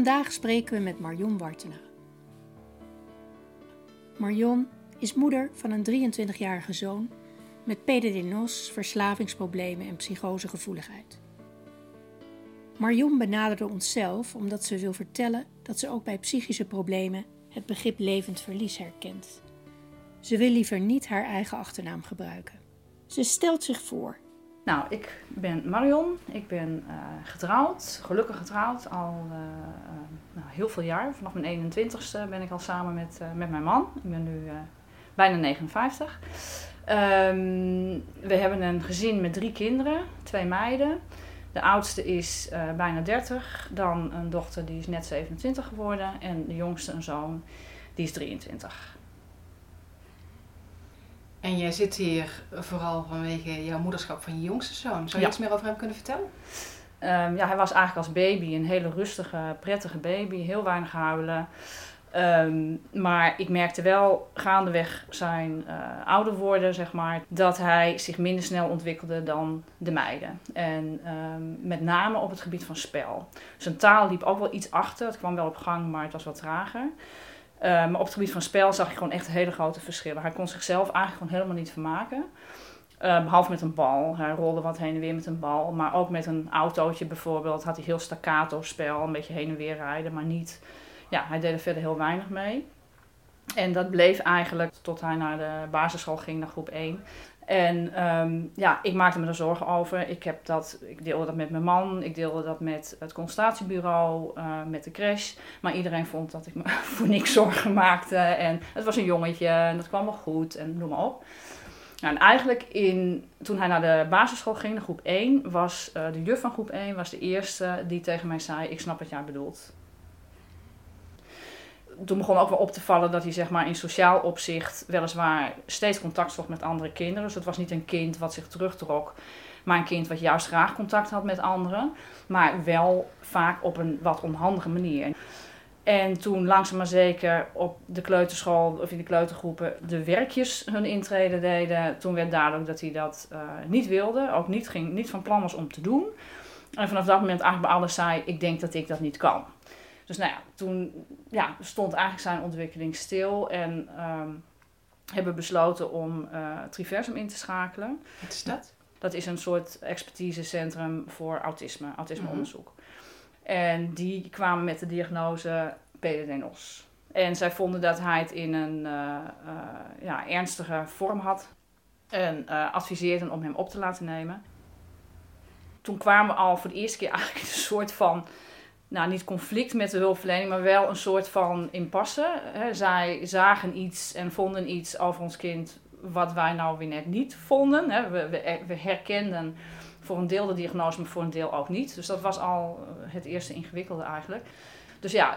Vandaag spreken we met Marion Wartena. Marion is moeder van een 23-jarige zoon met PDD-NOS, verslavingsproblemen en psychosegevoeligheid. Marion benaderde onszelf omdat ze wil vertellen dat ze ook bij psychische problemen het begrip levend verlies herkent. Ze wil liever niet haar eigen achternaam gebruiken. Ze stelt zich voor. Nou, ik ben Marion. Ik ben uh, getrouwd, gelukkig getrouwd, al uh, uh, nou, heel veel jaar. Vanaf mijn 21ste ben ik al samen met, met mijn man. Ik ben nu bijna 59. Um, we hebben een gezin met drie kinderen, twee meiden. De oudste is bijna 30, dan een dochter die is net 27 geworden en de jongste een zoon die is 23. En jij zit hier vooral vanwege jouw moederschap van je jongste zoon. Zou je Ja. iets meer over hem kunnen vertellen? Ehm, ja, hij was eigenlijk als baby een hele rustige, prettige baby. Heel weinig huilen. Ehm, maar ik merkte wel gaandeweg zijn eh, ouder worden, zeg maar, dat hij zich minder snel ontwikkelde dan de meiden. En ehm, met name op het gebied van spel. Zijn taal liep ook wel iets achter. Het kwam wel op gang, maar het was wat trager. Eh, maar op het gebied van spel zag ik gewoon echt hele grote verschillen. Hij kon zichzelf eigenlijk gewoon helemaal niet vermaken. Eh, behalve met een bal. Hij rolde wat heen en weer met een bal. Maar ook met een autootje bijvoorbeeld had hij heel staccato spel. Een beetje heen en weer rijden. Maar niet... Ja, hij deed er verder heel weinig mee. En dat bleef eigenlijk tot hij naar de basisschool ging, naar groep 1. En ehm, ja, ik maakte me er zorgen over. Ik, heb dat, ik deelde dat met mijn man. Ik deelde dat met het consultatiebureau, eh, met de crash. Maar iedereen vond dat ik me voor niks zorgen maakte. En het was een jongetje en dat kwam wel goed en noem maar op. Nou, en eigenlijk in, toen hij naar de basisschool ging, naar groep 1, was eh, de juf van groep 1 was de eerste die tegen mij zei: Ik snap wat jij bedoelt. Toen begon ook wel op te vallen dat hij zeg maar, in sociaal opzicht weliswaar steeds contact zocht met andere kinderen. Dus het was niet een kind wat zich terugtrok, maar een kind wat juist graag contact had met anderen. Maar wel vaak op een wat onhandige manier. En toen langzaam maar zeker op de kleuterschool of in de kleutergroepen de werkjes hun intrede deden, toen werd duidelijk dat hij dat eh, niet wilde, ook niet, ging, niet van plan was om te doen. En vanaf dat moment eigenlijk bij alles zei, ik denk dat ik dat niet kan. Dus nou ja, toen ja, stond eigenlijk zijn ontwikkeling stil en ehm, hebben besloten om eh Triversum in te schakelen. Wat is dat? Dat is een soort expertisecentrum voor autisme, autismeonderzoek. En die kwamen met de diagnose PDD-NOS. En zij vonden dat hij het in een eh, eh, ja, ernstige vorm had. En adviseerden om hem op te laten nemen. Toen kwamen we al voor de eerste keer eigenlijk in een soort van... Nou, niet conflict met de hulpverlening, maar wel een soort van impasse. Zij zagen iets en vonden iets over ons kind wat wij nou weer net niet vonden. We, we, we herkenden voor een deel de diagnose, maar voor een deel ook niet. Dus dat was al eh, het eerste ingewikkelde eigenlijk. Dus ja,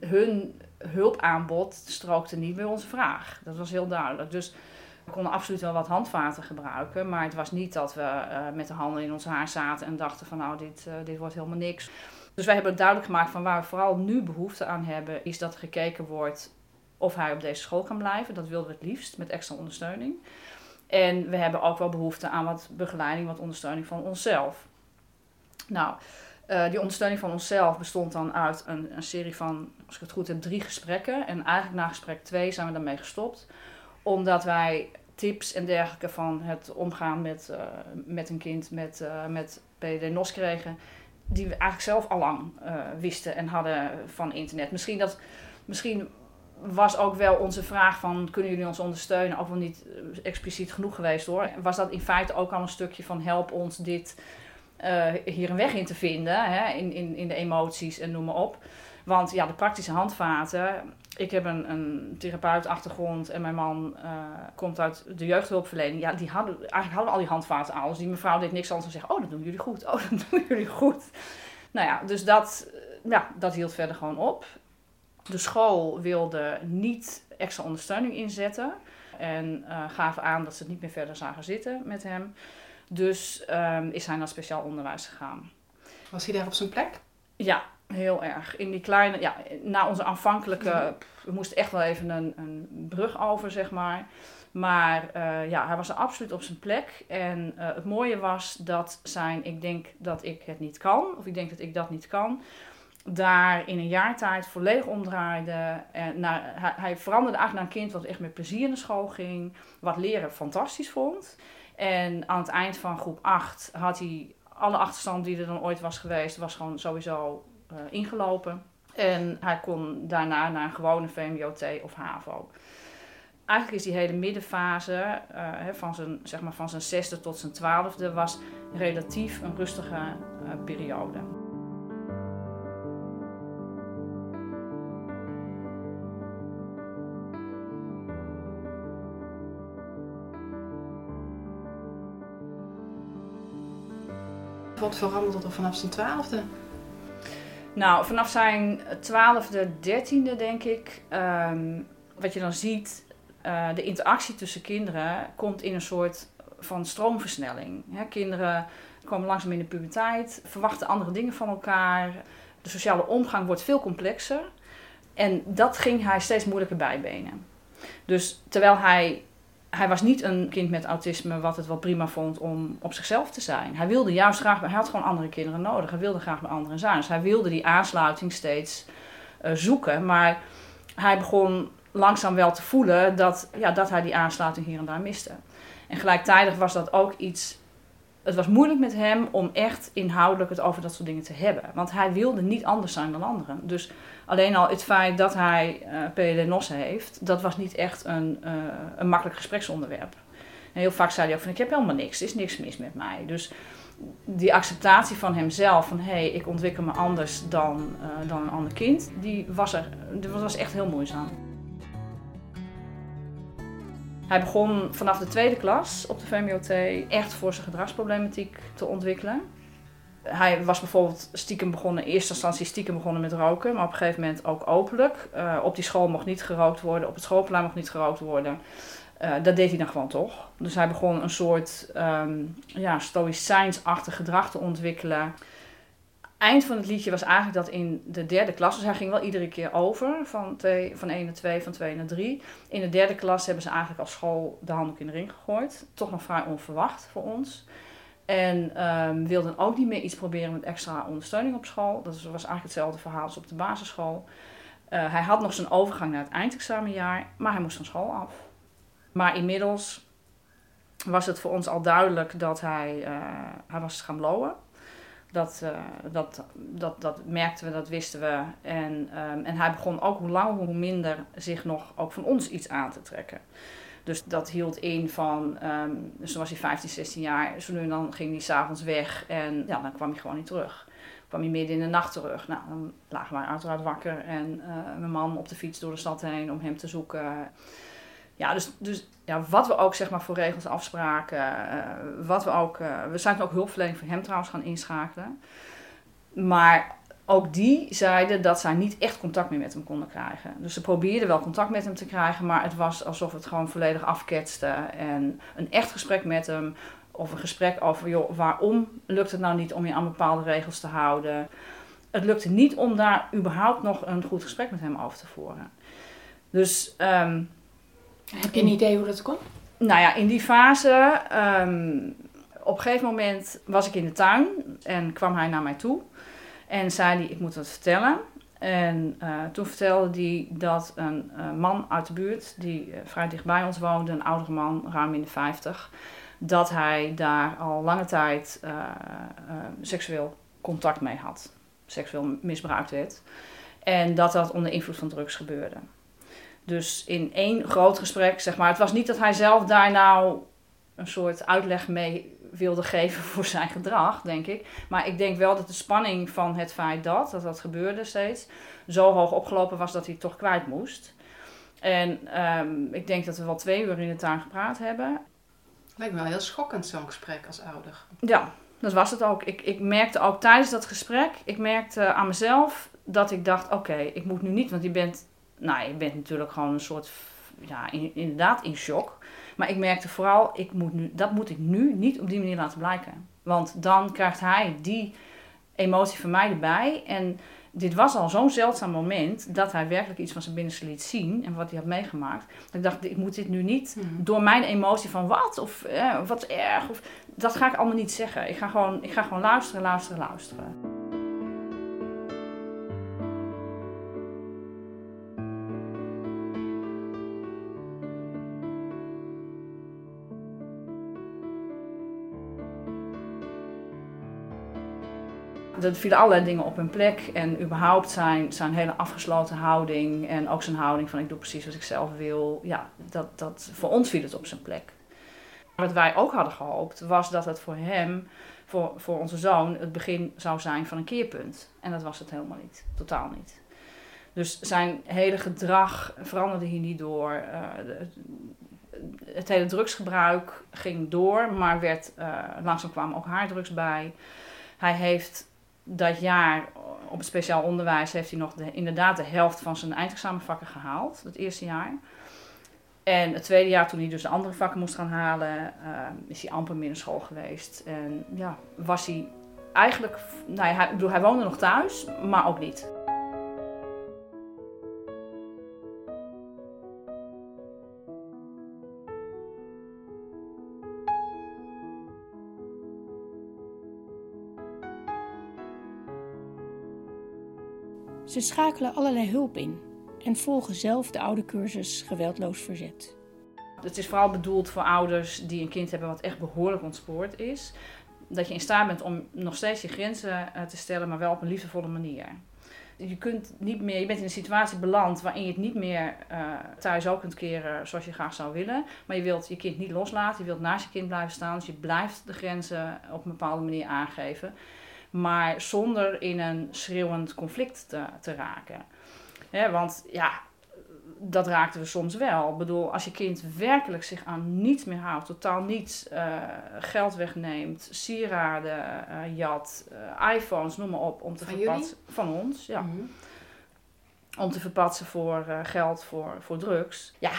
hun hulpaanbod strookte niet bij onze vraag. Dat was heel duidelijk. Dus we konden absoluut wel wat handvaten gebruiken. Maar het was niet dat we eh, met de handen in ons haar zaten en dachten van nou, dit, eh, dit wordt helemaal niks. Dus wij hebben duidelijk gemaakt van waar we vooral nu behoefte aan hebben, is dat er gekeken wordt of hij op deze school kan blijven. Dat wilden we het liefst, met extra ondersteuning. En we hebben ook wel behoefte aan wat begeleiding, wat ondersteuning van onszelf. Nou, eh, die ondersteuning van onszelf bestond dan uit een, een serie van, als ik het goed heb, drie gesprekken. En eigenlijk na gesprek twee zijn we daarmee gestopt. Omdat wij tips en dergelijke van het omgaan met, eh, met een kind met, eh met PDD-NOS kregen. Die we eigenlijk zelf al lang eh, wisten en hadden van internet. Misschien, dat, misschien was ook wel onze vraag van kunnen jullie ons ondersteunen ook wel niet eh, expliciet genoeg geweest hoor. Was dat in feite ook al een stukje van help ons dit eh, hier een weg in te vinden, hè, in, in, in de emoties en noem maar op. Want ja, de praktische handvaten ik heb een, een therapeutachtergrond en mijn man uh, komt uit de jeugdhulpverlening. Ja, die hadden, eigenlijk hadden al die handvaten al. Dus die mevrouw deed niks anders dan zeggen, oh, dat doen jullie goed. Oh, dat doen jullie goed. Nou ja, dus dat, ja, dat hield verder gewoon op. De school wilde niet extra ondersteuning inzetten. En uh, gaven aan dat ze het niet meer verder zagen zitten met hem. Dus um, is hij naar speciaal onderwijs gegaan. Was hij daar op zijn plek? Ja, heel erg. In die kleine, ja, na onze aanvankelijke, we moesten echt wel even een, een brug over, zeg maar. Maar uh, ja, hij was er absoluut op zijn plek. En uh, het mooie was dat zijn, ik denk dat ik het niet kan, of ik denk dat ik dat niet kan, daar in een jaar tijd volledig omdraaide. En naar, hij, hij veranderde eigenlijk naar een kind wat echt met plezier naar school ging, wat leren fantastisch vond. En aan het eind van groep 8 had hij alle achterstand die er dan ooit was geweest, was gewoon sowieso uh, ingelopen. En hij kon daarna naar een gewone VMBO-T of HAVO. Eigenlijk is die hele middenfase, uh, van, zijn, zeg maar van zijn zesde tot zijn twaalfde, was relatief een rustige uh, periode. Wat veranderde er vanaf zijn twaalfde? Nou, vanaf zijn twaalfde, dertiende denk ik, um, wat je dan ziet, uh, de interactie tussen kinderen komt in een soort van stroomversnelling. Hè, kinderen komen langzaam in de puberteit, verwachten andere dingen van elkaar. De sociale omgang wordt veel complexer. En dat ging hij steeds moeilijker bijbenen. Dus terwijl hij hij was niet een kind met autisme wat het wel prima vond om op zichzelf te zijn. Hij wilde juist graag, hij had gewoon andere kinderen nodig. Hij wilde graag bij anderen zijn. Dus hij wilde die aansluiting steeds uh, zoeken. Maar hij begon langzaam wel te voelen dat, ja, dat hij die aansluiting hier en daar miste. En gelijktijdig was dat ook iets. Het was moeilijk met hem om echt inhoudelijk het over dat soort dingen te hebben. Want hij wilde niet anders zijn dan anderen. Dus Alleen al het feit dat hij uh, eh, PDD-NOS heeft, dat was niet echt een, uh, een makkelijk gespreksonderwerp. En heel vaak zei hij ook van ik heb helemaal niks, er is niks mis met mij. Dus die acceptatie van hemzelf, van hé, hey, ik ontwikkel me anders dan, uh, dan een ander kind, die was, er, dat was echt heel moeizaam. Hij begon vanaf de tweede klas op de VMBOT echt voor zijn gedragsproblematiek te ontwikkelen hij was bijvoorbeeld stiekem begonnen, in eerste instantie stiekem begonnen met roken, maar op een gegeven moment ook openlijk. Uh, op die school mocht niet gerookt worden, op het schoolplein mocht niet gerookt worden. Uh, dat deed hij dan gewoon toch. Dus hij begon een soort um, ja, stoïcijnsachtig gedrag te ontwikkelen. Eind van het liedje was eigenlijk dat in de derde klas, dus hij ging wel iedere keer over van, van 1 naar 2, van 2 naar 3. In de derde klas hebben ze eigenlijk als school de handdoek in de ring gegooid. Toch nog vrij onverwacht voor ons. En um, wilden ook niet meer iets proberen met extra ondersteuning op school. Dat was eigenlijk hetzelfde verhaal als op de basisschool. Uh, hij had nog zijn overgang naar het eindexamenjaar, maar hij moest van school af. Maar inmiddels was het voor ons al duidelijk dat hij, uh, hij was gaan blowen. Dat, uh, dat, dat, dat merkten we, dat wisten we. En, um, en hij begon ook hoe langer hoe minder zich nog ook van ons iets aan te trekken. Dus dat hield in van, um, dus toen was hij 15, 16 jaar. Zo nu dan ging hij s'avonds weg en ja, dan kwam hij gewoon niet terug. Kwam hij midden in de nacht terug. Nou, dan lagen wij uiteraard wakker en uh, mijn man op de fiets door de stad heen om hem te zoeken. Ja, dus, dus ja, wat we ook zeg maar voor regels afspraken, uh, wat we ook, uh, we zijn ook hulpverlening voor hem trouwens gaan inschakelen. Maar ook die zeiden dat zij niet echt contact meer met hem konden krijgen. Dus ze probeerden wel contact met hem te krijgen, maar het was alsof het gewoon volledig afketste. En een echt gesprek met hem, of een gesprek over, joh, waarom lukt het nou niet om je aan bepaalde regels te houden? Het lukte niet om daar überhaupt nog een goed gesprek met hem over te voeren. Dus. Um, Heb je een idee hoe dat kon? Nou ja, in die fase. Um, op een gegeven moment was ik in de tuin en kwam hij naar mij toe. En zei hij, ik moet wat vertellen. En uh, toen vertelde hij dat een uh, man uit de buurt, die uh, vrij dichtbij ons woonde, een oudere man, ruim in de 50, dat hij daar al lange tijd seksueel contact mee had. Seksueel misbruikt werd. En dat dat onder invloed van drugs gebeurde. Dus in één groot gesprek, zeg maar, het was niet dat hij zelf daar nou een soort uitleg mee wilde geven voor zijn gedrag, denk ik. Maar ik denk wel dat de spanning van het feit dat, dat dat gebeurde steeds, zo hoog opgelopen was dat hij toch kwijt moest. En ehm, ik denk dat we wel twee uur in de tuin gepraat hebben. Lijkt me wel heel schokkend zo'n gesprek als ouder. Ja, dat was het ook. Ik, ik merkte ook tijdens dat gesprek, ik merkte aan mezelf dat ik dacht, oké, ik moet nu niet, want je bent, nou, je bent natuurlijk gewoon een soort, ja, inderdaad in shock. Maar ik merkte vooral, ik moet nu, dat moet ik nu niet op die manier laten blijken. Want dan krijgt hij die emotie van mij erbij. En dit was al zo'n zeldzaam moment dat hij werkelijk iets van zijn binnenste liet zien en wat hij had meegemaakt. Dat ik dacht, ik moet dit nu niet mhm. door mijn emotie van wat of eh, wat erg. Of, dat ga ik allemaal niet zeggen. Ik ga gewoon, ik ga gewoon luisteren, luisteren, luisteren. Er vielen allerlei dingen op hun plek. En überhaupt zijn, zijn hele afgesloten houding en ook zijn houding van ik doe precies wat ik zelf wil. Ja, dat, dat, voor ons viel het op zijn plek. Wat wij ook hadden gehoopt was dat het voor hem, voor, voor onze zoon, het begin zou zijn van een keerpunt. En dat was het helemaal niet. Totaal niet. Dus zijn hele gedrag veranderde hier niet door. Uh, het hele drugsgebruik ging door, maar werd, uh, langzaam kwamen ook haardrugs bij. Hij heeft dat jaar op het speciaal onderwijs heeft hij nog de, inderdaad de helft van zijn eindexamenvakken gehaald, het eerste jaar. En het tweede jaar, toen hij dus de andere vakken moest gaan halen, uh, is hij amper meer naar school geweest. En ja, was hij eigenlijk, nou ja, hij, bedoel, hij woonde nog thuis, maar ook niet. Ze schakelen allerlei hulp in en volgen zelf de oude cursus geweldloos verzet. Het is vooral bedoeld voor ouders die een kind hebben wat echt behoorlijk ontspoord is. Dat je in staat bent om nog steeds je grenzen eh, te stellen, maar wel op een liefdevolle manier. Je, kunt niet meer, je bent in een situatie beland waarin je het niet meer uh, thuis ook kunt keren zoals je graag zou willen. Maar je wilt je kind niet loslaten, je wilt naast je kind blijven staan. Dus je blijft de grenzen op een bepaalde manier aangeven maar zonder in een schreeuwend conflict te, te raken. want ja, dat raakten we soms wel. Ik bedoel, als je kind werkelijk zich aan niets meer houdt, totaal niets, uh, geld wegneemt, sieraden, uh, jat, uh, iPhones, noem maar op, om te verpatsen. Van ons, ja. Mhm. Om te verpatsen voor geld voor, voor drugs. Ja,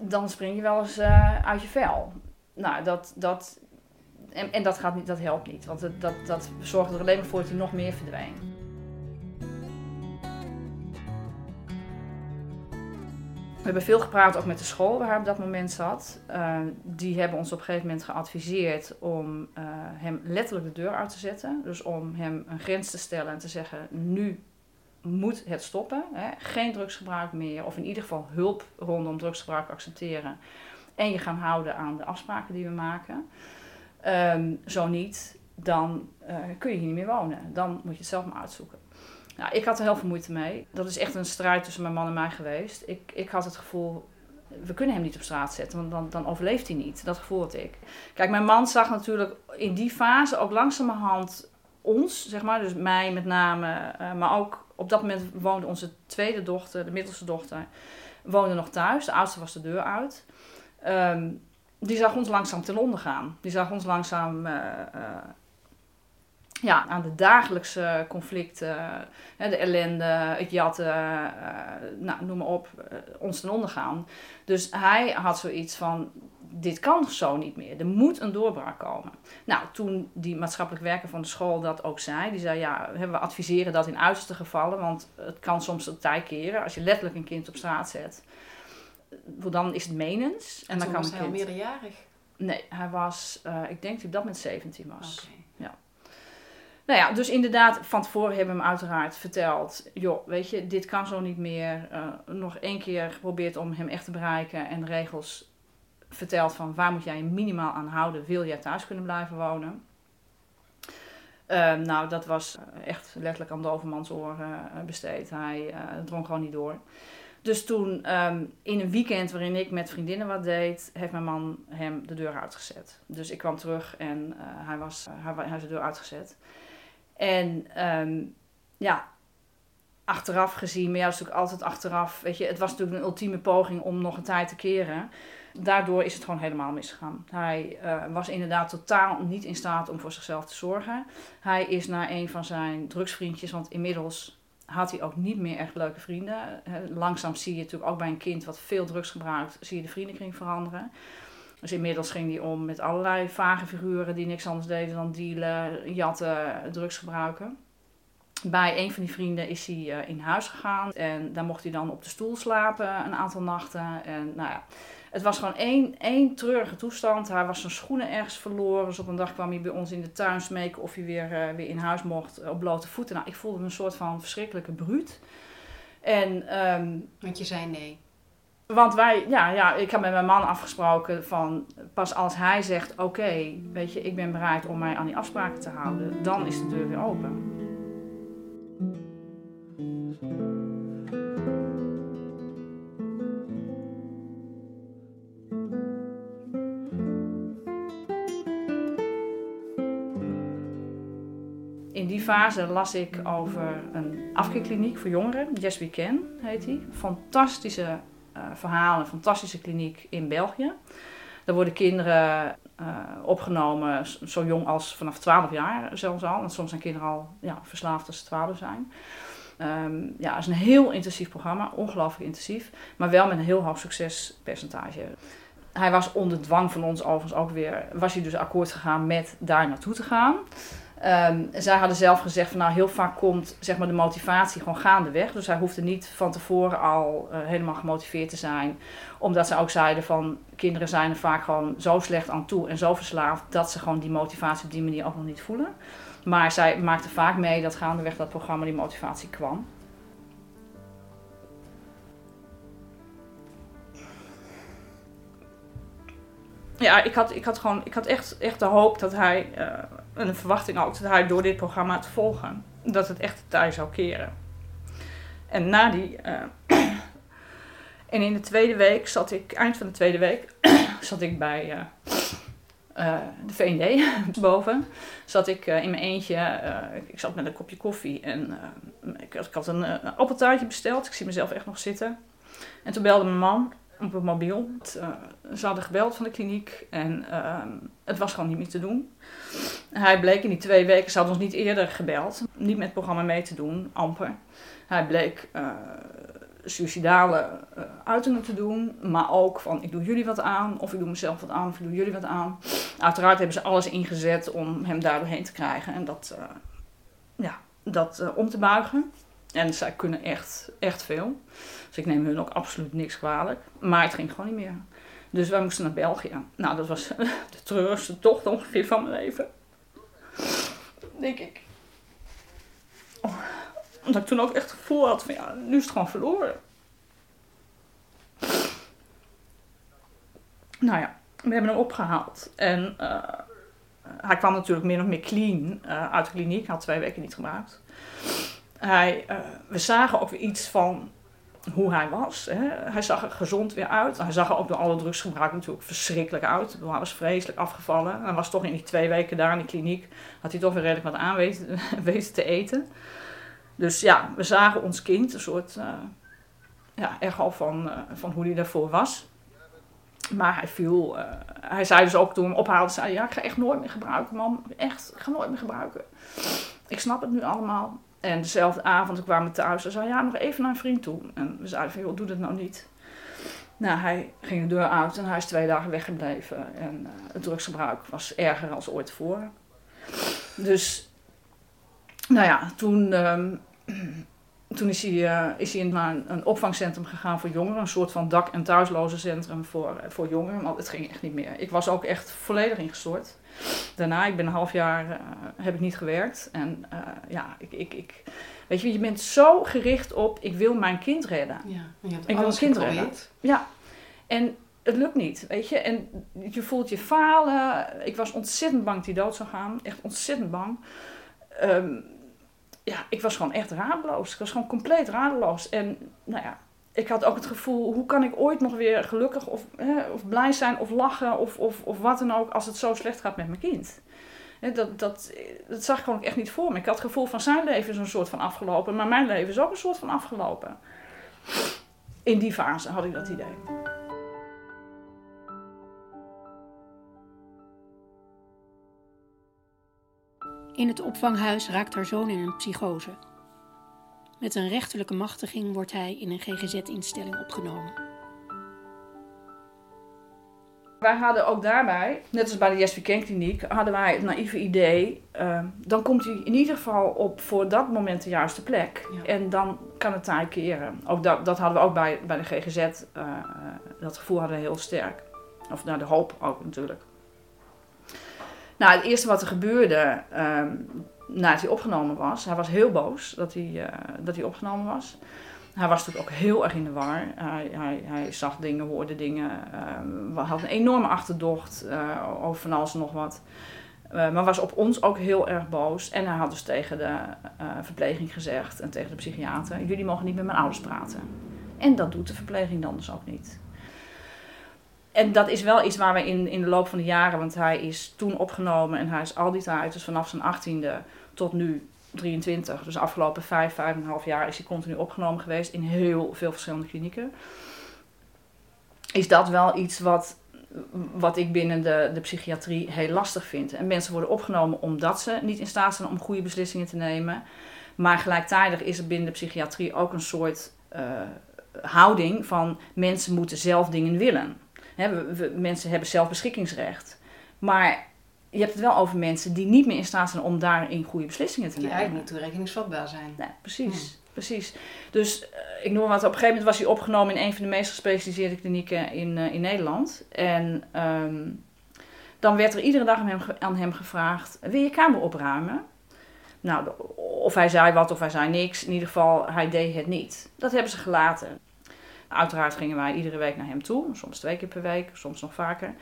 dan spring je wel eens uit je vel. Nou, dat, dat en, en dat, gaat niet, dat helpt niet, want het, dat, dat zorgt er alleen maar voor dat hij nog meer verdwijnt. We hebben veel gepraat ook met de school waar hij op dat moment zat. Uh, die hebben ons op een gegeven moment geadviseerd om uh, hem letterlijk de deur uit te zetten. Dus om hem een grens te stellen en te zeggen: nu moet het stoppen. Hè? Geen drugsgebruik meer, of in ieder geval hulp rondom drugsgebruik accepteren. En je gaan houden aan de afspraken die we maken. Um, zo niet, dan uh, kun je hier niet meer wonen. Dan moet je het zelf maar uitzoeken. Nou, ik had er heel veel moeite mee. Dat is echt een strijd tussen mijn man en mij geweest. Ik, ik had het gevoel, we kunnen hem niet op straat zetten, want dan, dan overleeft hij niet. Dat gevoel had ik. Kijk, mijn man zag natuurlijk in die fase ook langzamerhand ons, zeg maar, dus mij met name, uh, maar ook op dat moment woonde onze tweede dochter, de middelste dochter, woonde nog thuis. De oudste was de deur uit. Um, die zag ons langzaam ten onder gaan. Die zag ons langzaam uh, ja, aan de dagelijkse conflicten, de ellende, het jatten, nou, noem maar op, ons ten onder gaan. Dus hij had zoiets van, dit kan zo niet meer. Er moet een doorbraak komen. Nou, toen die maatschappelijk werker van de school dat ook zei, die zei, ja, we adviseren dat in uiterste gevallen, want het kan soms een tijd keren als je letterlijk een kind op straat zet dan is het menens. En, dan kan was hij al meerderjarig? Nee, hij was, uh, ik denk dat hij dat met 17 was. Ja. Nou ja, dus inderdaad, van tevoren hebben we hem uiteraard verteld. Joh, weet je, dit kan zo niet meer. Uh, nog één keer geprobeerd om hem echt te bereiken. En de regels verteld van waar moet jij je minimaal aan houden. Wil jij thuis kunnen blijven wonen? Uh, nou, dat was echt letterlijk aan de overmans oren besteed. Hij drong gewoon niet door. Dus toen, ehm, in een weekend waarin ik met vriendinnen wat deed, heeft mijn man hem de deur uitgezet. Dus ik kwam terug en uh, hij, was, uh, hij, hij de deur uitgezet. En ehm, ja, achteraf gezien, maar ja, is natuurlijk altijd achteraf. Weet je, het was natuurlijk een ultieme poging om nog een tijd te keren. Daardoor is het gewoon helemaal misgegaan. Hij uh, was inderdaad totaal niet in staat om voor zichzelf te zorgen. Hij is naar een van zijn drugsvriendjes, want inmiddels had hij ook niet meer echt leuke vrienden. Langzaam zie je natuurlijk ook bij een kind wat veel drugs gebruikt, zie je de vriendenkring veranderen. Dus inmiddels ging hij om met allerlei vage figuren die niks anders deden dan dealen, jatten, drugs gebruiken. Bij een van die vrienden is hij uh, in huis gegaan en daar mocht hij dan op de stoel slapen een aantal nachten. En nou ja, het was gewoon één, één treurige toestand. Hij was zijn schoenen ergens verloren. Dus op een dag kwam hij bij ons in de tuin smeken of hij weer, uh, weer in huis mocht op blote voeten. Nou, ik voelde me een soort van verschrikkelijke bruut. En, um, Want je zei nee. Want wij, ja, ja, ik heb met mijn man afgesproken van pas als hij zegt: Oké, okay, weet je, ik ben bereid om mij aan die afspraken te houden, dan is de deur weer open. Fase las ik over een afkeerkliniek voor jongeren, Yes We Can heet die. Fantastische uh, verhalen, fantastische kliniek in België. Daar worden kinderen uh, opgenomen, zo jong als vanaf 12 jaar zelfs al. Want soms zijn kinderen al ja, verslaafd als ze 12 zijn. Um, ja, het is een heel intensief programma, ongelooflijk intensief, maar wel met een heel hoog succespercentage. Hij was onder dwang van ons overigens ook weer, was hij dus akkoord gegaan met daar naartoe te gaan. Um, zij hadden zelf gezegd van nou heel vaak komt zeg maar de motivatie gewoon gaandeweg. Dus hij hoefde niet van tevoren al uh, helemaal gemotiveerd te zijn. Omdat ze ook zeiden van kinderen zijn er vaak gewoon zo slecht aan toe en zo verslaafd dat ze gewoon die motivatie op die manier ook nog niet voelen. Maar zij maakte vaak mee dat gaandeweg dat programma die motivatie kwam. Ja, ik had, ik had gewoon, ik had echt, echt de hoop dat hij, uh, en de verwachting ook, dat hij door dit programma te volgen, dat het echt tij zou keren. En na die, uh, en in de tweede week zat ik, eind van de tweede week, zat ik bij uh, de VND boven. Zat ik in mijn eentje, ik zat met een kopje koffie en ik, ik, had een appeltaartje besteld. Ik zie mezelf echt nog zitten. En toen belde mijn man op het mobiel. Het, ze hadden gebeld van de kliniek en het was gewoon niet meer te doen. Hij bleek in die twee weken, ze hadden ons niet eerder gebeld, niet met het programma mee te doen, amper. Hij bleek suicidale uh, uitingen te doen, maar ook van ik doe jullie wat aan, of ik doe mezelf wat aan, of ik doe jullie wat aan. Uiteraard hebben ze alles ingezet om hem daar doorheen te krijgen en dat, ja, dat om te buigen. En zij kunnen echt, echt veel. Dus ik neem hun ook absoluut niks kwalijk. Maar het ging gewoon niet meer. Dus wij moesten naar België. Nou, dat was de treurigste tocht ongeveer van mijn leven. Denk ik. Oh omdat ik toen ook echt het gevoel had van ja, nu is het gewoon verloren. Nou ja, we hebben hem opgehaald. En uh, hij kwam natuurlijk min of meer clean uh, uit de kliniek. Hij had twee weken niet gebruikt. Hij, uh, we zagen ook weer iets van hoe hij was. Hè. Hij zag er gezond weer uit. Hij zag er ook door alle drugsgebruik natuurlijk verschrikkelijk uit. Hij was vreselijk afgevallen. Hij was toch in die twee weken daar in de kliniek. Had hij toch weer redelijk wat aan weten, te eten. Dus ja, we zagen ons kind, een soort uh, ja, echo van, uh, van hoe hij daarvoor was. Maar hij viel, hij zei dus ook toen we ophaalde, zei ja, ik ga echt nooit meer gebruiken, man. Echt, ik ga nooit meer gebruiken. Ik snap het nu allemaal. En dezelfde avond, ik kwam thuis, en zei ja, nog even naar een vriend toe. En we zeiden van, joh, doe dat nou niet. Nou, hij ging de deur uit en hij is twee dagen weggebleven. En het drugsgebruik was erger dan ooit tevoren. Dus nou ja, toen, um, toen is hij, uh, is hij naar een, opvangcentrum gegaan voor jongeren. Een soort van dak- en thuislozencentrum voor, voor jongeren. Want het ging echt niet meer. Ik was ook echt volledig ingestort. Daarna, ik ben een half jaar, uh, heb ik niet gewerkt. En uh, ja, ik, ik, ik, weet je, je bent zo gericht op, ik wil mijn kind redden. Ja, je hebt ik wil mijn kind redden. Ja, en het lukt niet, weet je. En je voelt je falen. Ik was ontzettend bang dat hij dood zou gaan. Echt ontzettend bang. Um, ja, ik was gewoon echt radeloos. Ik was gewoon compleet radeloos. En nou ja, ik had ook het gevoel, hoe kan ik ooit nog weer gelukkig of, hè, of blij zijn of lachen of, of, of wat dan ook als het zo slecht gaat met mijn kind. Hè, dat, dat, dat zag ik gewoon echt niet voor me. Ik had het gevoel van zijn leven is een soort van afgelopen, maar mijn leven is ook een soort van afgelopen. In die fase had ik dat idee. In het opvanghuis raakt haar zoon in een psychose. Met een rechterlijke machtiging wordt hij in een GGZ-instelling opgenomen. Wij hadden ook daarbij, net als bij de Jesper Kliniek, hadden wij het naïeve idee, uh, dan komt hij in ieder geval op voor dat moment de juiste plek. Ja. En dan kan het taai keren. Ook dat, dat hadden we ook bij, bij de GGZ, uh, dat gevoel hadden we heel sterk. Of nou, de hoop ook natuurlijk. Nou, het eerste wat er gebeurde, uh, nadat hij opgenomen was, hij was heel boos dat hij, uh, dat hij opgenomen was. Hij was natuurlijk ook heel erg in de war. Hij, hij, hij zag dingen, hoorde dingen. Uh, hadden een enorme achterdocht uh, over van alles en nog wat. Maar was op ons ook heel erg boos. En hij had dus tegen de verpleging gezegd en tegen de psychiater: Jullie mogen niet met mijn ouders praten. En dat doet de verpleging dan dus ook niet. En dat is wel iets waar we in, in de loop van de jaren, want hij is toen opgenomen en hij is al die tijd, dus vanaf zijn achttiende tot nu 23, dus de afgelopen vijf, vijf en een half jaar is hij continu opgenomen geweest in heel veel verschillende klinieken. Is dat wel iets wat, wat ik binnen de, de psychiatrie heel lastig vind. En mensen worden opgenomen omdat ze niet in staat zijn om goede beslissingen te nemen. Maar gelijktijdig is er binnen de psychiatrie ook een soort uh, houding van mensen moeten zelf dingen willen. He, we, we, mensen hebben zelfbeschikkingsrecht. Maar je hebt het wel over mensen die niet meer in staat zijn om daarin goede beslissingen te nemen. Die eigenlijk niet toerekeningsvatbaar zijn. Nee, precies. Precies. Dus uh, ik noem wat, op een gegeven moment was hij opgenomen in een van de meest gespecialiseerde klinieken in, uh, in Nederland. En um, dan werd er iedere dag aan hem, aan hem gevraagd, wil je kamer opruimen? Nou, of hij zei wat of hij zei niks. In ieder geval, hij deed het niet. Dat hebben ze gelaten. Uiteraard gingen wij iedere week naar hem toe. Soms twee keer per week, soms nog vaker.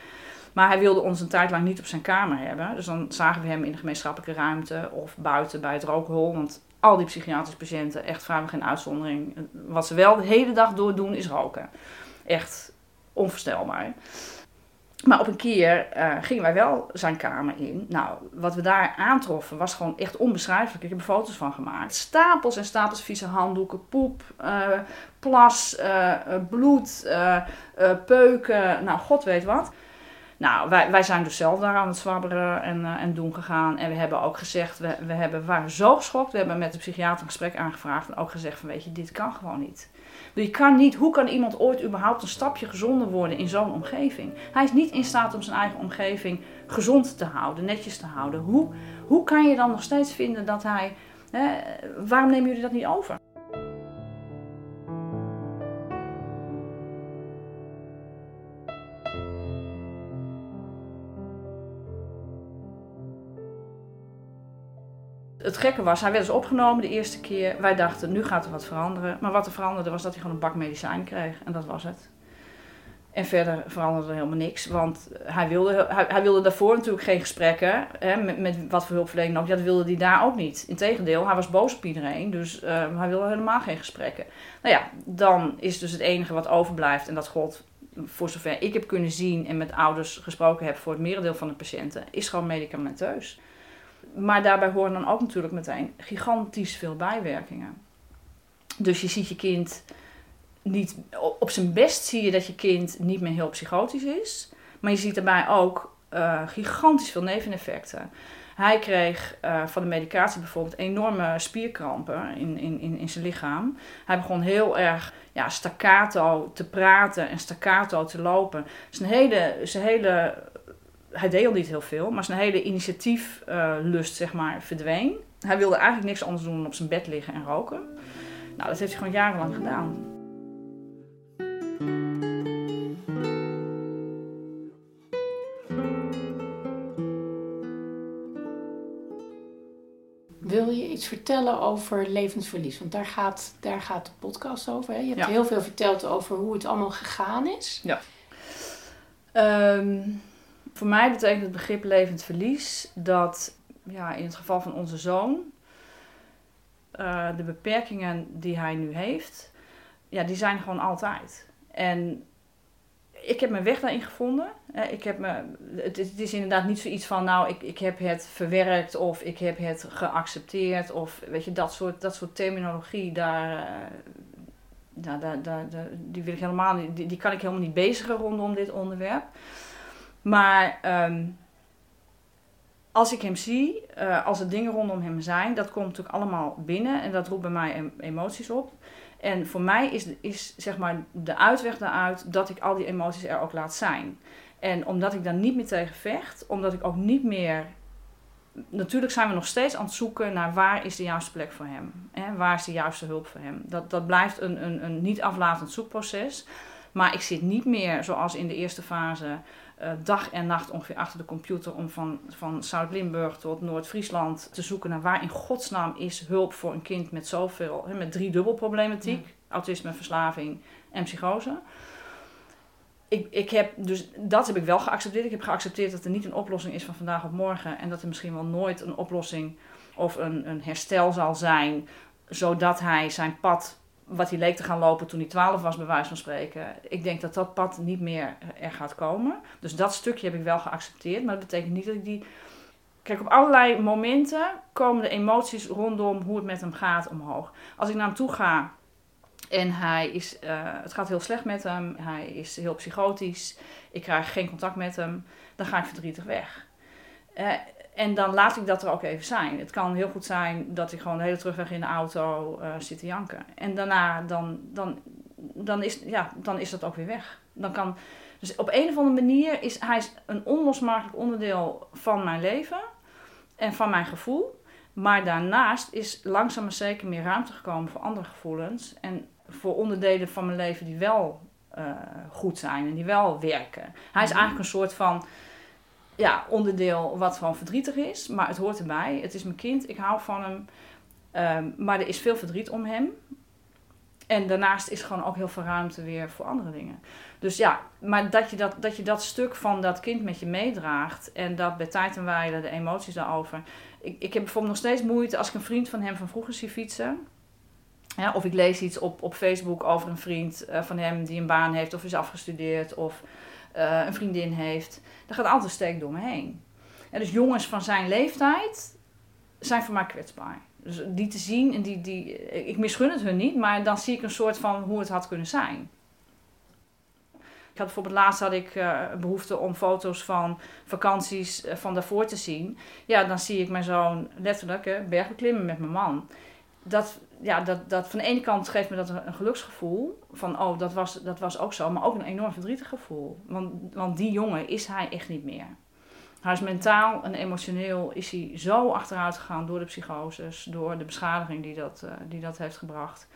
Maar hij wilde ons een tijd lang niet op zijn kamer hebben. Dus dan zagen we hem in de gemeenschappelijke ruimte of buiten bij het rookhol. Want al die psychiatrische patiënten, echt vrijwel geen uitzondering. Wat ze wel de hele dag door doen is roken. Echt onvoorstelbaar. Maar op een keer uh, gingen wij wel zijn kamer in. Nou, wat we daar aantroffen was gewoon echt onbeschrijfelijk. Ik heb er foto's van gemaakt. Stapels en stapels vieze handdoeken, poep, uh, plas, uh, bloed, peuken. Nou, god weet wat. Nou, wij, wij zijn dus zelf daar aan het zwabberen en, en doen gegaan. En we hebben ook gezegd, we, we, hebben, waren zo geschokt. We hebben met de psychiater een gesprek aangevraagd. En ook gezegd van, weet je, dit kan gewoon niet. Je kan niet, hoe kan iemand ooit überhaupt een stapje gezonder worden in zo'n omgeving? Hij is niet in staat om zijn eigen omgeving gezond te houden, netjes te houden. Hoe, hoe kan je dan nog steeds vinden dat hij... Hè, waarom nemen jullie dat niet over? Het gekke was, hij werd dus opgenomen de eerste keer. Wij dachten, nu gaat er wat veranderen. Maar wat er veranderde was dat hij gewoon een bak medicijn kreeg. En dat was het. En verder veranderde er helemaal niks. Want hij wilde, hij, wilde daarvoor natuurlijk geen gesprekken. Hè, met, met wat voor hulpverlening ook. Dat wilde hij daar ook niet. Integendeel, hij was boos op iedereen. Dus uh, hij wilde helemaal geen gesprekken. Nou ja, dan is dus het enige wat overblijft. En dat gold voor zover ik heb kunnen zien en met ouders gesproken heb voor het merendeel van de patiënten. Is gewoon medicamenteus. Maar daarbij horen dan ook natuurlijk meteen gigantisch veel bijwerkingen. Dus je ziet je kind niet, op zijn best zie je dat je kind niet meer heel psychotisch is. Maar je ziet daarbij ook uh, gigantisch veel neveneffecten. Hij kreeg uh, van de medicatie bijvoorbeeld enorme spierkrampen in, in, in, in zijn lichaam. Hij begon heel erg ja, staccato te praten en staccato te lopen. Zijn hele, zijn hele hij deed al niet heel veel, maar zijn hele initiatieflust, uh, zeg maar, verdween. Hij wilde eigenlijk niks anders doen dan op zijn bed liggen en roken. Nou, dat heeft hij gewoon jarenlang gedaan. Wil je iets vertellen over levensverlies? Want daar gaat, daar gaat de podcast over. Hè? Je hebt Ja. heel veel verteld over hoe het allemaal gegaan is. Ja. Um, voor mij betekent het begrip levend verlies dat ja, in het geval van onze zoon uh, de beperkingen die hij nu heeft, ja, die zijn gewoon altijd. En ik heb mijn weg daarin gevonden. Ik heb me, het, is inderdaad niet zoiets van, nou, ik, ik heb het verwerkt of ik heb het geaccepteerd. Of weet je, dat soort, dat soort terminologie, daar, eh, daar, daar, daar, die, wil ik helemaal die, die kan ik helemaal niet bezigen rondom dit onderwerp. Maar ehm, als ik hem zie, uh, als er dingen rondom hem zijn, dat komt natuurlijk allemaal binnen en dat roept bij mij emoties op. En voor mij is, is zeg maar de uitweg daaruit dat ik al die emoties er ook laat zijn. En omdat ik daar niet meer tegen vecht, omdat ik ook niet meer. Natuurlijk zijn we nog steeds aan het zoeken naar waar is de juiste plek voor hem. Hè? Waar is de juiste hulp voor hem. Dat, dat blijft een, een, een niet aflatend zoekproces. Maar ik zit niet meer zoals in de eerste fase uh, dag en nacht ongeveer achter de computer om van, van Zuid-Limburg tot Noord-Friesland te zoeken naar waar in godsnaam is hulp voor een kind met zoveel, hè, met drie dubbelproblematiek, ja. autisme, verslaving en psychose. Ik, ik heb dus, dat heb ik wel geaccepteerd. Ik heb geaccepteerd dat er niet een oplossing is van vandaag op morgen en dat er misschien wel nooit een oplossing of een, een herstel zal zijn, zodat hij zijn pad wat hij leek te gaan lopen toen hij 12 was, bij wijze van spreken. Ik denk dat dat pad niet meer er gaat komen. Dus dat stukje heb ik wel geaccepteerd. Maar dat betekent niet dat ik die. Kijk, op allerlei momenten komen de emoties rondom hoe het met hem gaat omhoog. Als ik naar hem toe ga en hij is, uh, het gaat heel slecht met hem, hij is heel psychotisch, ik krijg geen contact met hem, dan ga ik verdrietig weg. Uh, en dan laat ik dat er ook even zijn. Het kan heel goed zijn dat ik gewoon de hele terugweg in de auto uh, zit te janken. En daarna, dan, dan, dan, is, ja, dan is dat ook weer weg. Dan kan, dus op een of andere manier is hij een onlosmakelijk onderdeel van mijn leven en van mijn gevoel. Maar daarnaast is langzaam maar zeker meer ruimte gekomen voor andere gevoelens. En voor onderdelen van mijn leven die wel uh, goed zijn en die wel werken. Hij is Mhm. eigenlijk een soort van ja, onderdeel wat gewoon verdrietig is. Maar het hoort erbij. Het is mijn kind. Ik hou van hem. Ehm, maar er is veel verdriet om hem. En daarnaast is gewoon ook heel veel ruimte weer voor andere dingen. Dus ja, maar dat je dat, dat je dat stuk van dat kind met je meedraagt. En dat bij tijd en wijle de emoties daarover. Ik, ik heb bijvoorbeeld nog steeds moeite als ik een vriend van hem van vroeger zie fietsen. Ja, of ik lees iets op, op Facebook over een vriend eh, van hem die een baan heeft of is afgestudeerd. Of eh, een vriendin heeft. Er gaat altijd steek door me heen. En dus jongens van zijn leeftijd zijn voor mij kwetsbaar. Dus die te zien, en die, die, ik misgun het hun niet, maar dan zie ik een soort van hoe het had kunnen zijn. Ik had bijvoorbeeld laatst had ik uh, behoefte om foto's van vakanties uh, van daarvoor te zien. Ja, dan zie ik mijn zoon letterlijk uh, bergbeklimmen met mijn man. Dat, ja, dat, dat van de ene kant geeft me dat een, geluksgevoel. Van oh, dat was, dat was ook zo. Maar ook een enorm verdrietig gevoel. Want, want die jongen is hij echt niet meer. Hij is mentaal en emotioneel is hij zo achteruit gegaan door de psychoses, door de beschadiging die dat, uh, die dat heeft gebracht.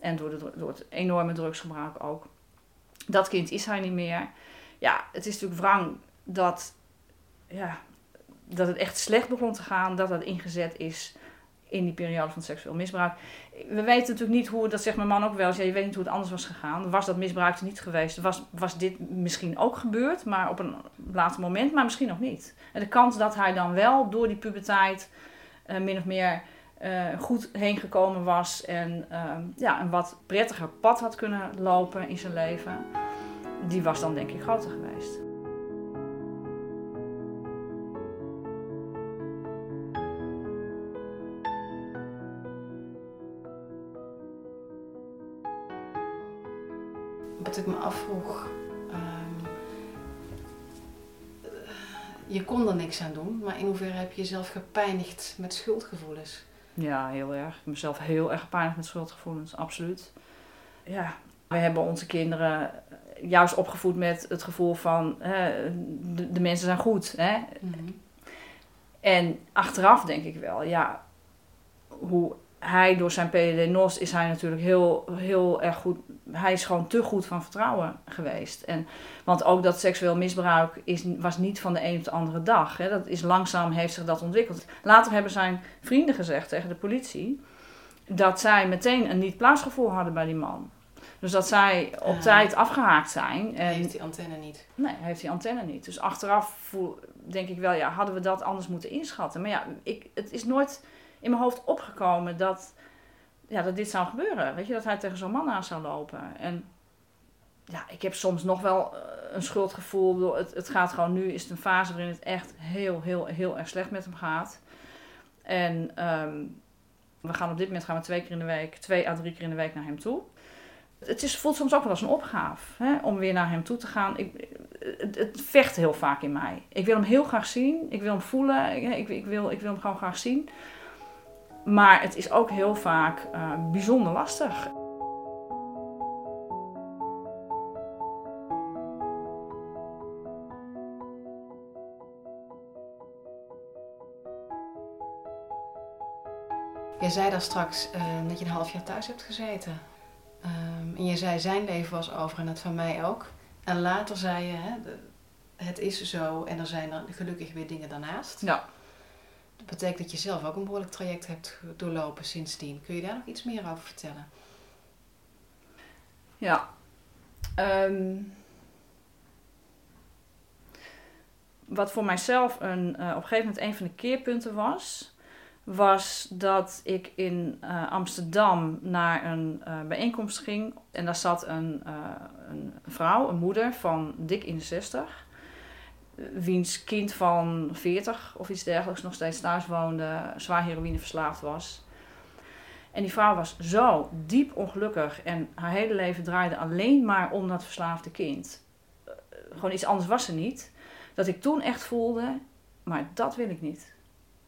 En door, de, door het enorme drugsgebruik ook. Dat kind is hij niet meer. Ja, het is natuurlijk wrang dat, ja, dat het echt slecht begon te gaan, dat dat ingezet is in die periode van seksueel misbruik. We weten natuurlijk niet hoe, dat zegt mijn man ook wel je weet niet hoe het anders was gegaan. Was dat misbruik niet geweest? Was, was dit misschien ook gebeurd, maar op een later moment, maar misschien nog niet. En de kans dat hij dan wel door die puberteit uh, min of meer uh, goed heen gekomen was en uh, ja, een wat prettiger pad had kunnen lopen in zijn leven, die was dan denk ik groter geweest. Wat ik me afvroeg. Um, je kon er niks aan doen, maar in hoeverre heb je jezelf gepijnigd met schuldgevoelens? Ja, heel erg. Mezelf heel erg gepijnigd met schuldgevoelens, absoluut. Ja, we hebben onze kinderen juist opgevoed met het gevoel van hè, de, de, mensen zijn goed. Hè? Mm-hmm. En achteraf denk ik wel, ja, hoe hij door zijn PDD-NOS is hij natuurlijk heel, heel erg goed. Hij is gewoon te goed van vertrouwen geweest. En, want ook dat seksueel misbruik is, was niet van de een op de andere dag. Hè. Dat is langzaam heeft zich dat ontwikkeld. Later hebben zijn vrienden gezegd tegen de politie dat zij meteen een niet plaatsgevoel hadden bij die man. Dus dat zij op Ah. tijd afgehaakt zijn. En, Heeft die antenne niet? Nee, heeft die antenne niet. Dus achteraf voel, denk ik wel, ja, hadden we dat anders moeten inschatten. Maar ja, ik, het is nooit in mijn hoofd opgekomen dat, ja, dat dit zou gebeuren. Weet je, dat hij tegen zo'n man aan zou lopen. En ja, ik heb soms nog wel een schuldgevoel. Het, het gaat gewoon nu, is het een fase waarin het echt heel, heel, heel erg slecht met hem gaat. En ehm, we gaan op dit moment gaan we twee keer in de week, twee à drie keer in de week naar hem toe. Het is, voelt soms ook wel als een opgave om weer naar hem toe te gaan. Ik, het, het, vecht heel vaak in mij. Ik wil hem heel graag zien. Ik wil hem voelen. Ik, ik, wil, ik wil hem gewoon graag zien. Maar het is ook heel vaak uh, bijzonder lastig. Je zei daar straks uh, dat je een half jaar thuis hebt gezeten. Um, en je zei zijn leven was over en dat van mij ook. En later zei je, hè, de, het is zo en er zijn er gelukkig weer dingen daarnaast. Ja. Dat betekent dat je zelf ook een behoorlijk traject hebt doorlopen sindsdien. Kun je daar nog iets meer over vertellen? Ja. Um, wat voor mijzelf een, uh, op een gegeven moment een van de keerpunten was, was dat ik in uh, Amsterdam naar een uh, bijeenkomst ging. En daar zat een, een vrouw, een moeder van dik in de 60. Wiens kind van 40 of iets dergelijks nog steeds thuis woonde, zwaar heroïneverslaafd was. En die vrouw was zo diep ongelukkig en haar hele leven draaide alleen maar om dat verslaafde kind. gewoon iets anders was ze niet. Dat ik toen echt voelde, maar dat wil ik niet.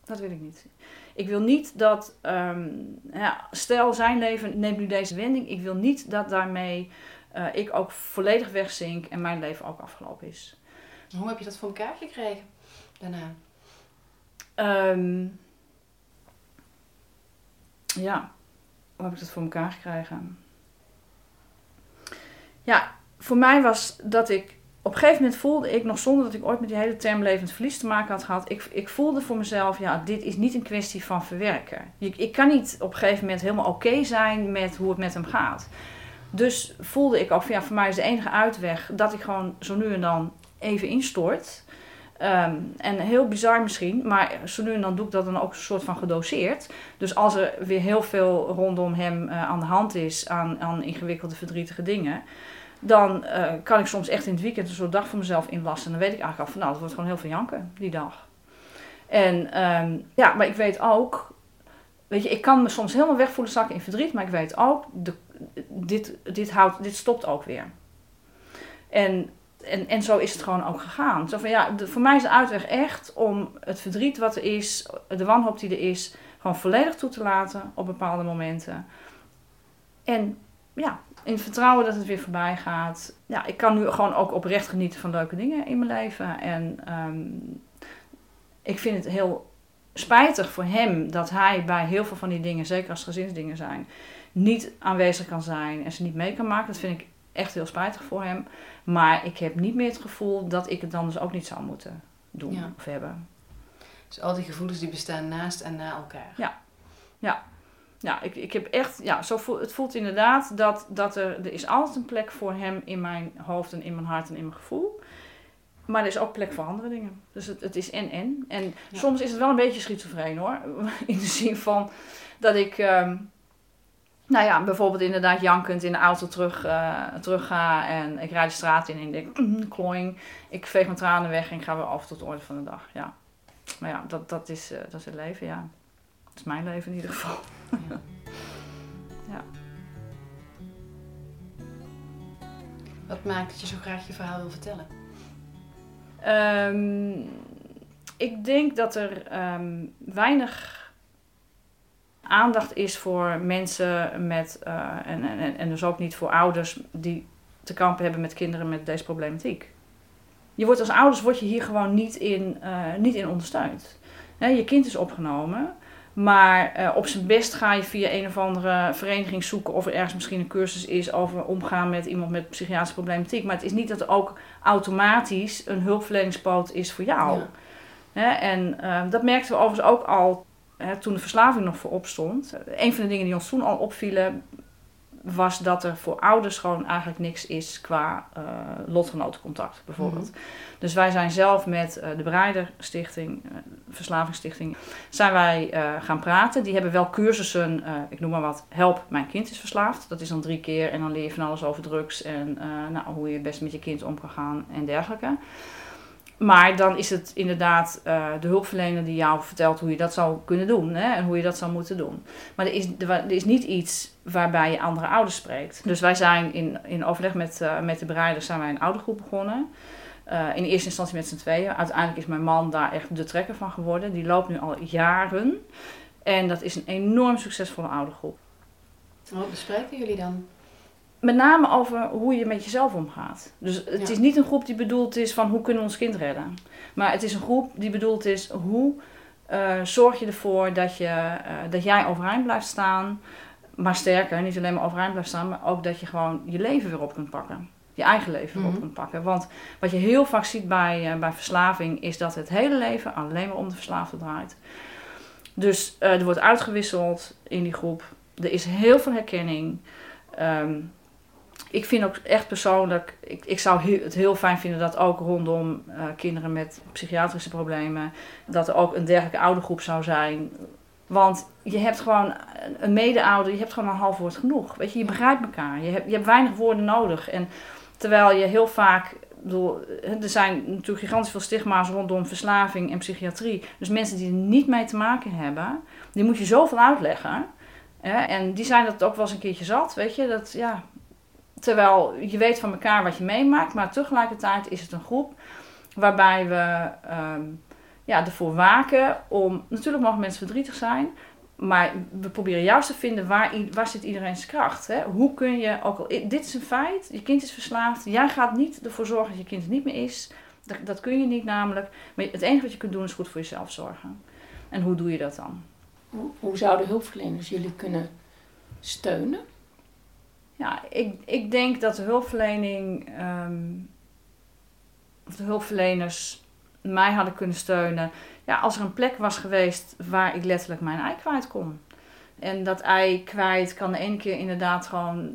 Dat wil ik niet. Ik wil niet dat, um, ja, stel zijn leven neemt nu deze wending. Ik wil niet dat daarmee uh, ik ook volledig wegzink en mijn leven ook afgelopen is. Hoe heb je dat voor elkaar gekregen daarna? Um, ja, hoe heb ik dat voor elkaar gekregen? Ja, voor mij was dat ik op een gegeven moment voelde ik, nog zonder dat ik ooit met die hele term levend verlies te maken had gehad, ik, ik voelde voor mezelf, ja, dit is niet een kwestie van verwerken. Ik, ik kan niet op een gegeven moment helemaal oké zijn met hoe het met hem gaat. Dus voelde ik ook, ja, voor mij is de enige uitweg dat ik gewoon zo nu en dan even instort. Um, en heel bizar misschien, maar zo nu en dan doe ik dat dan ook een soort van gedoseerd. Dus als er weer heel veel rondom hem uh, aan de hand is aan, aan ingewikkelde, verdrietige dingen dan uh, kan ik soms echt in het weekend een soort dag voor mezelf inlassen. En dan weet ik eigenlijk al van, nou, dat wordt gewoon heel veel janken die dag. En um, ja, maar ik weet ook, weet je, ik kan me soms helemaal wegvoelen zakken in verdriet, maar ik weet ook, dit, dit, houdt, dit stopt ook weer. En, en, en zo is het gewoon ook gegaan. Zo van, ja, voor mij is de uitweg echt om het verdriet wat er is, de wanhoop die er is, gewoon volledig toe te laten op bepaalde momenten. En ja, in vertrouwen dat het weer voorbij gaat. Ja, ik kan nu gewoon ook oprecht genieten van leuke dingen in mijn leven. En um, ik vind het heel spijtig voor hem dat hij bij heel veel van die dingen, zeker als gezinsdingen zijn, niet aanwezig kan zijn en ze niet mee kan maken. Dat vind ik echt heel spijtig voor hem. Maar ik heb niet meer het gevoel dat ik het dan dus ook niet zou moeten doen ja. of hebben. Dus al die gevoelens die bestaan naast en na elkaar. Ja, ja ja, ik, ik heb echt, ja, zo voel, het voelt inderdaad dat, dat er, er is altijd een plek voor hem in mijn hoofd en in mijn hart en in mijn gevoel. Maar er is ook plek voor andere dingen. Dus het, het is en en. En soms is het wel een beetje schizofreen hoor. In de zin van dat ik, um, nou ja, bijvoorbeeld inderdaad jankend in de auto terug, uh, terug ga. En ik rijd de straat in en ik denk, mm, kloing. Ik veeg mijn tranen weg en ik ga weer af tot de orde van de dag. Ja. Maar ja, dat, dat, is, uh, dat is het leven, ja. Dat is mijn leven in ieder geval. Ja. ja. Wat maakt dat je zo graag je verhaal wil vertellen? Um, ik denk dat er um, weinig aandacht is voor mensen met, uh, en, en, en dus ook niet voor ouders die te kampen hebben met kinderen met deze problematiek. Je wordt als ouders word je hier gewoon niet in, uh, niet in ondersteund. je kind is opgenomen. Maar uh, op zijn best ga je via een of andere vereniging zoeken of er ergens misschien een cursus is over omgaan met iemand met psychiatrische problematiek. Maar het is niet dat er ook automatisch een hulpverleningspoot is voor jou. Ja. en uh, dat merkten we overigens ook al hè, toen de verslaving nog voorop stond. Een van de dingen die ons toen al opvielen, was dat er voor ouders gewoon eigenlijk niks is qua uh, lotgenotencontact bijvoorbeeld. Mhm. Dus wij zijn zelf met uh, de Breider Stichting, uh, Verslavingsstichting, zijn wij gaan praten. Die hebben wel cursussen, ik noem maar wat, help, mijn kind is verslaafd. Dat is dan drie keer en dan leer je van alles over drugs en nou, hoe je best met je kind om kan gaan en dergelijke. Maar dan is het inderdaad uh, de hulpverlener die jou vertelt hoe je dat zou kunnen doen hè, en hoe je dat zou moeten doen. Maar er is, er is niet iets waarbij je andere ouders spreekt. Dus wij zijn in, in overleg met, uh, met de bereiders zijn wij een oudergroep begonnen. Uh, in eerste instantie met z'n tweeën. Uiteindelijk is mijn man daar echt de trekker van geworden. Die loopt nu al jaren. En dat is een enorm succesvolle oudergroep. Wat bespreken jullie dan? Met name over hoe je met jezelf omgaat. Dus het is niet een groep die bedoeld is van hoe kunnen we ons kind redden. Maar het is een groep die bedoeld is hoe uh, zorg je ervoor dat, je, uh, dat jij overeind blijft staan. Maar sterker, niet alleen maar overeind blijft staan, maar ook dat je gewoon je leven weer op kunt pakken. Je eigen leven weer op mhm. kunt pakken. Want wat je heel vaak ziet bij, uh, bij verslaving is dat het hele leven alleen maar om de verslaafde draait. Dus er wordt uitgewisseld in die groep. Er is heel veel herkenning. Um, ik vind ook echt persoonlijk, ik, ik zou het heel fijn vinden dat ook rondom uh, kinderen met psychiatrische problemen, dat er ook een dergelijke oudergroep zou zijn. Want je hebt gewoon een mede-ouder, je hebt gewoon een half woord genoeg. Weet je, je begrijpt elkaar. Je hebt, je hebt weinig woorden nodig. En terwijl je heel vaak, bedoel, er zijn natuurlijk gigantisch veel stigma's rondom verslaving en psychiatrie. Dus mensen die er niet mee te maken hebben, die moet je zoveel uitleggen. En die zijn dat ook wel eens een keertje zat, weet je. Dat, ja, Terwijl je weet van elkaar wat je meemaakt, maar tegelijkertijd is het een groep waarbij we um, ja, ervoor waken om. Natuurlijk mogen mensen verdrietig zijn, maar we proberen juist te vinden waar, waar zit iedereen's kracht. Hè? Hoe kun je, ook al, dit is een feit, je kind is verslaafd, jij gaat niet ervoor zorgen dat je kind niet meer is. Dat, dat kun je niet namelijk. Maar het enige wat je kunt doen is goed voor jezelf zorgen. En hoe doe je dat dan? Hoe zouden hulpverleners jullie kunnen steunen? Ja, ik, ik denk dat de hulpverlening, um, of de hulpverleners mij hadden kunnen steunen. Ja, als er een plek was geweest waar ik letterlijk mijn ei kwijt kon. En dat ei kwijt kan de ene keer inderdaad gewoon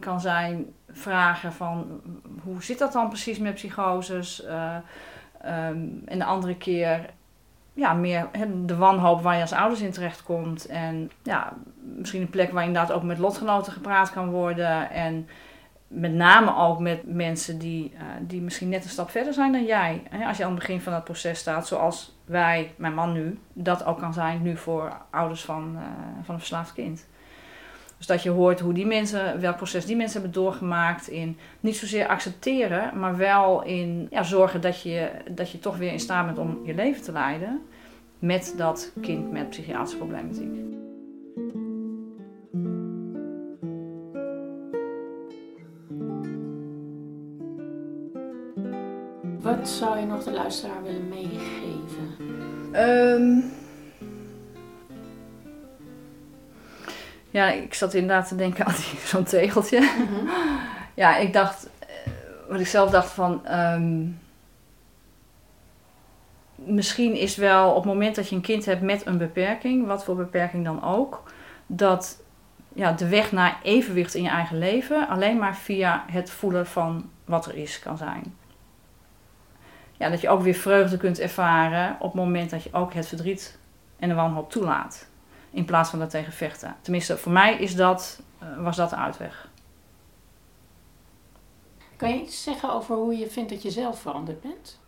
kan zijn vragen van hoe zit dat dan precies met psychoses? Uh, um, en de andere keer ja, meer de wanhoop waar je als ouders in terecht komt. En ja, misschien een plek waar inderdaad ook met lotgenoten gepraat kan worden. En met name ook met mensen die, uh, die misschien net een stap verder zijn dan jij. Als je aan het begin van dat proces staat, zoals wij, mijn man nu, dat ook kan zijn nu voor ouders van, uh, van een verslaafd kind. Dus dat je hoort hoe die mensen, welk proces die mensen hebben doorgemaakt in niet zozeer accepteren, maar wel in ja, zorgen dat je, dat je toch weer in staat bent om je leven te leiden met dat kind met psychiatrische problematiek. Wat zou je nog de luisteraar willen meegeven? Um, Ja, ik zat inderdaad te denken aan zo'n tegeltje. Mhm. Ja, ik dacht, eh, wat ik zelf dacht van. Ehm, misschien is wel op het moment dat je een kind hebt met een beperking, wat voor beperking dan ook, dat ja, de weg naar evenwicht in je eigen leven alleen maar via het voelen van wat er is kan zijn. Ja, dat je ook weer vreugde kunt ervaren op het moment dat je ook het verdriet en de wanhoop toelaat. In plaats van dat tegen vechten. Tenminste, voor mij is dat, uh, was dat de uitweg. Kan je iets zeggen over hoe je vindt dat je zelf veranderd bent?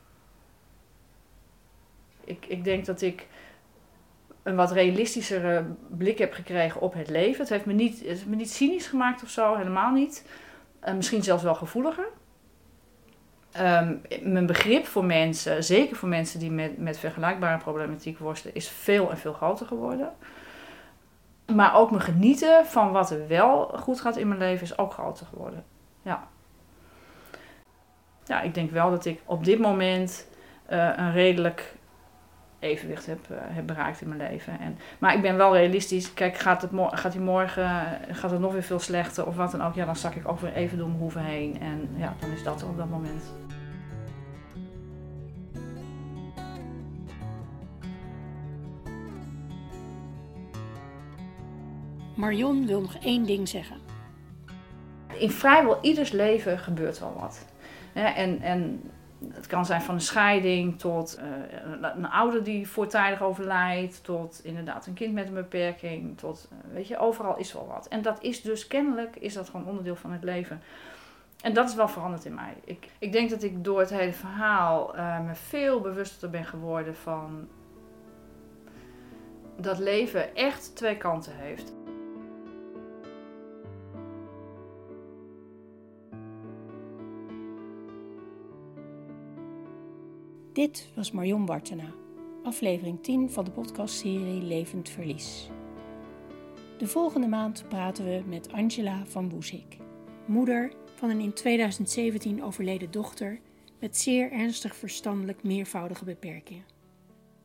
Ik, ik denk dat ik een wat realistischere blik heb gekregen op het leven. Het heeft me niet, het heeft me niet cynisch gemaakt of zo, helemaal niet. Uh, misschien zelfs wel gevoeliger. Um, mijn begrip voor mensen, zeker voor mensen die met, met vergelijkbare problematiek worstelen, is veel en veel groter geworden. Maar ook me genieten van wat er wel goed gaat in mijn leven is ook groter geworden. Ja. Ja, ik denk wel dat ik op dit moment uh, een redelijk evenwicht heb, uh, heb bereikt in mijn leven. En, maar ik ben wel realistisch. Kijk, gaat het, gaat morgen gaat het nog weer veel slechter of wat dan ook? Ja, dan zak ik ook weer even door mijn hoeven heen. En ja, dan is dat op dat moment. Marion wil nog één ding zeggen. In vrijwel ieders leven gebeurt wel wat. en, en het kan zijn van een scheiding tot uh, een ouder die voortijdig overlijdt, tot inderdaad een kind met een beperking, tot, uh, weet je, overal is wel wat. En dat is dus kennelijk, is dat gewoon onderdeel van het leven. En dat is wel veranderd in mij. Ik, ik denk dat ik door het hele verhaal uh, me veel bewuster ben geworden van dat leven echt twee kanten heeft. Dit was Marion Bartena, aflevering 10 van de podcastserie Levend Verlies. De volgende maand praten we met Angela van Boesik, moeder van een in 2017 overleden dochter met zeer ernstig verstandelijk meervoudige beperkingen.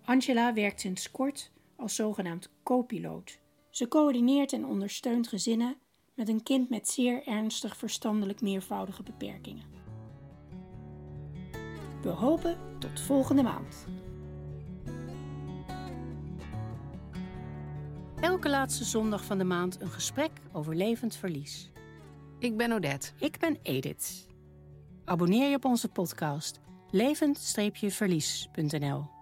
Angela werkt sinds kort als zogenaamd co-piloot. Ze coördineert en ondersteunt gezinnen met een kind met zeer ernstig verstandelijk meervoudige beperkingen. We hopen tot volgende maand. Elke laatste zondag van de maand een gesprek over levend verlies. Ik ben Odette. Ik ben Edith. Abonneer je op onze podcast levend-verlies.nl